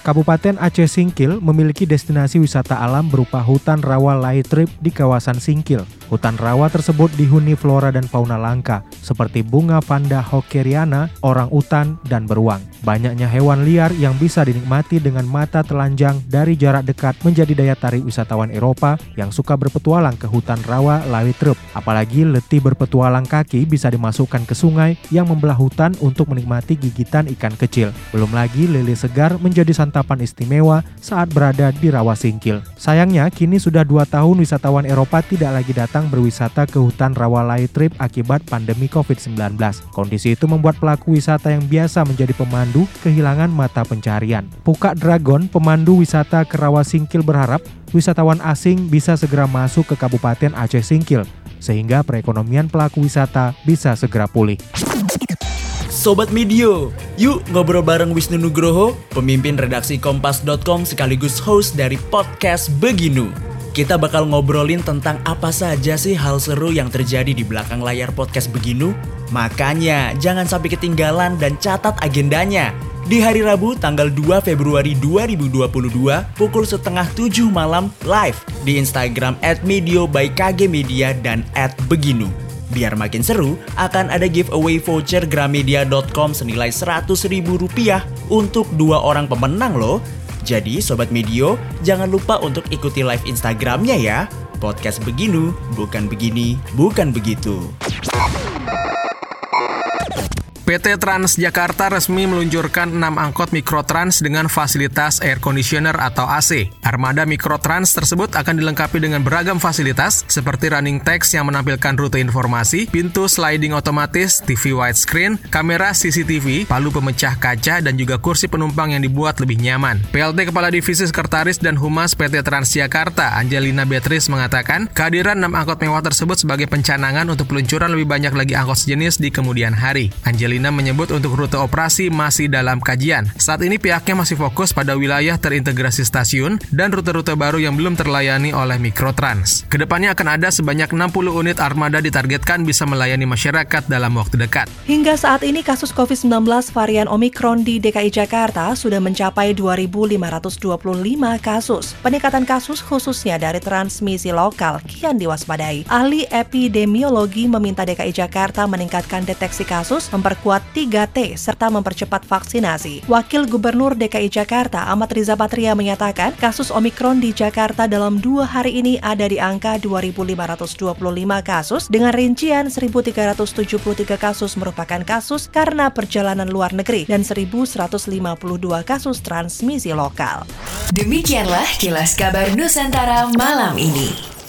Kabupaten Aceh Singkil memiliki destinasi wisata alam berupa hutan rawa Lai Trip di kawasan Singkil. Hutan rawa tersebut dihuni flora dan fauna langka, seperti bunga vanda hokeriana, orang utan, dan beruang. Banyaknya hewan liar yang bisa dinikmati dengan mata telanjang dari jarak dekat menjadi daya tarik wisatawan Eropa yang suka berpetualang ke hutan rawa Trup. Apalagi letih berpetualang kaki bisa dimasukkan ke sungai yang membelah hutan untuk menikmati gigitan ikan kecil. Belum lagi lele segar menjadi santapan istimewa saat berada di rawa Singkil. Sayangnya, kini sudah dua tahun wisatawan Eropa tidak lagi datang berwisata ke hutan Rawalai Trip akibat pandemi COVID-19. Kondisi itu membuat pelaku wisata yang biasa menjadi pemandu kehilangan mata pencarian. Puka Dragon, pemandu wisata ke Rawa Singkil berharap wisatawan asing bisa segera masuk ke Kabupaten Aceh Singkil sehingga perekonomian pelaku wisata bisa segera pulih. Sobat Medio, yuk ngobrol bareng Wisnu Nugroho, pemimpin redaksi Kompas.com sekaligus host dari podcast Beginu. Kita bakal ngobrolin tentang apa saja sih hal seru yang terjadi di belakang layar podcast beginu. Makanya jangan sampai ketinggalan dan catat agendanya. Di hari Rabu tanggal 2 Februari 2022 pukul setengah 7 malam live di Instagram at Medio by KG Media dan at Beginu. Biar makin seru, akan ada giveaway voucher gramedia.com senilai 100 ribu rupiah untuk dua orang pemenang loh jadi Sobat Medio, jangan lupa untuk ikuti live Instagramnya ya. Podcast Beginu, bukan begini, bukan begitu. PT Transjakarta resmi meluncurkan 6 angkot Mikrotrans dengan fasilitas air conditioner atau AC. Armada Mikrotrans tersebut akan dilengkapi dengan beragam fasilitas seperti running text yang menampilkan rute informasi, pintu sliding otomatis, TV widescreen, kamera CCTV, palu pemecah kaca, dan juga kursi penumpang yang dibuat lebih nyaman. PLT Kepala Divisi Sekretaris dan Humas PT Transjakarta, Angelina Beatrice mengatakan, kehadiran 6 angkot mewah tersebut sebagai pencanangan untuk peluncuran lebih banyak lagi angkot sejenis di kemudian hari. Angelina Menyebut untuk rute operasi masih dalam kajian. Saat ini pihaknya masih fokus pada wilayah terintegrasi stasiun dan rute-rute baru yang belum terlayani oleh Mikrotrans. Ke depannya akan ada sebanyak 60 unit armada ditargetkan bisa melayani masyarakat dalam waktu dekat. Hingga saat ini kasus COVID-19 varian Omikron di DKI Jakarta sudah mencapai 2.525 kasus. Peningkatan kasus khususnya dari transmisi lokal kian diwaspadai. Ahli epidemiologi meminta DKI Jakarta meningkatkan deteksi kasus, memperkuat memperkuat 3T serta mempercepat vaksinasi. Wakil Gubernur DKI Jakarta Ahmad Riza Patria menyatakan kasus Omikron di Jakarta dalam dua hari ini ada di angka 2.525 kasus dengan rincian 1.373 kasus merupakan kasus karena perjalanan luar negeri dan 1.152 kasus transmisi lokal. Demikianlah kilas kabar Nusantara malam ini.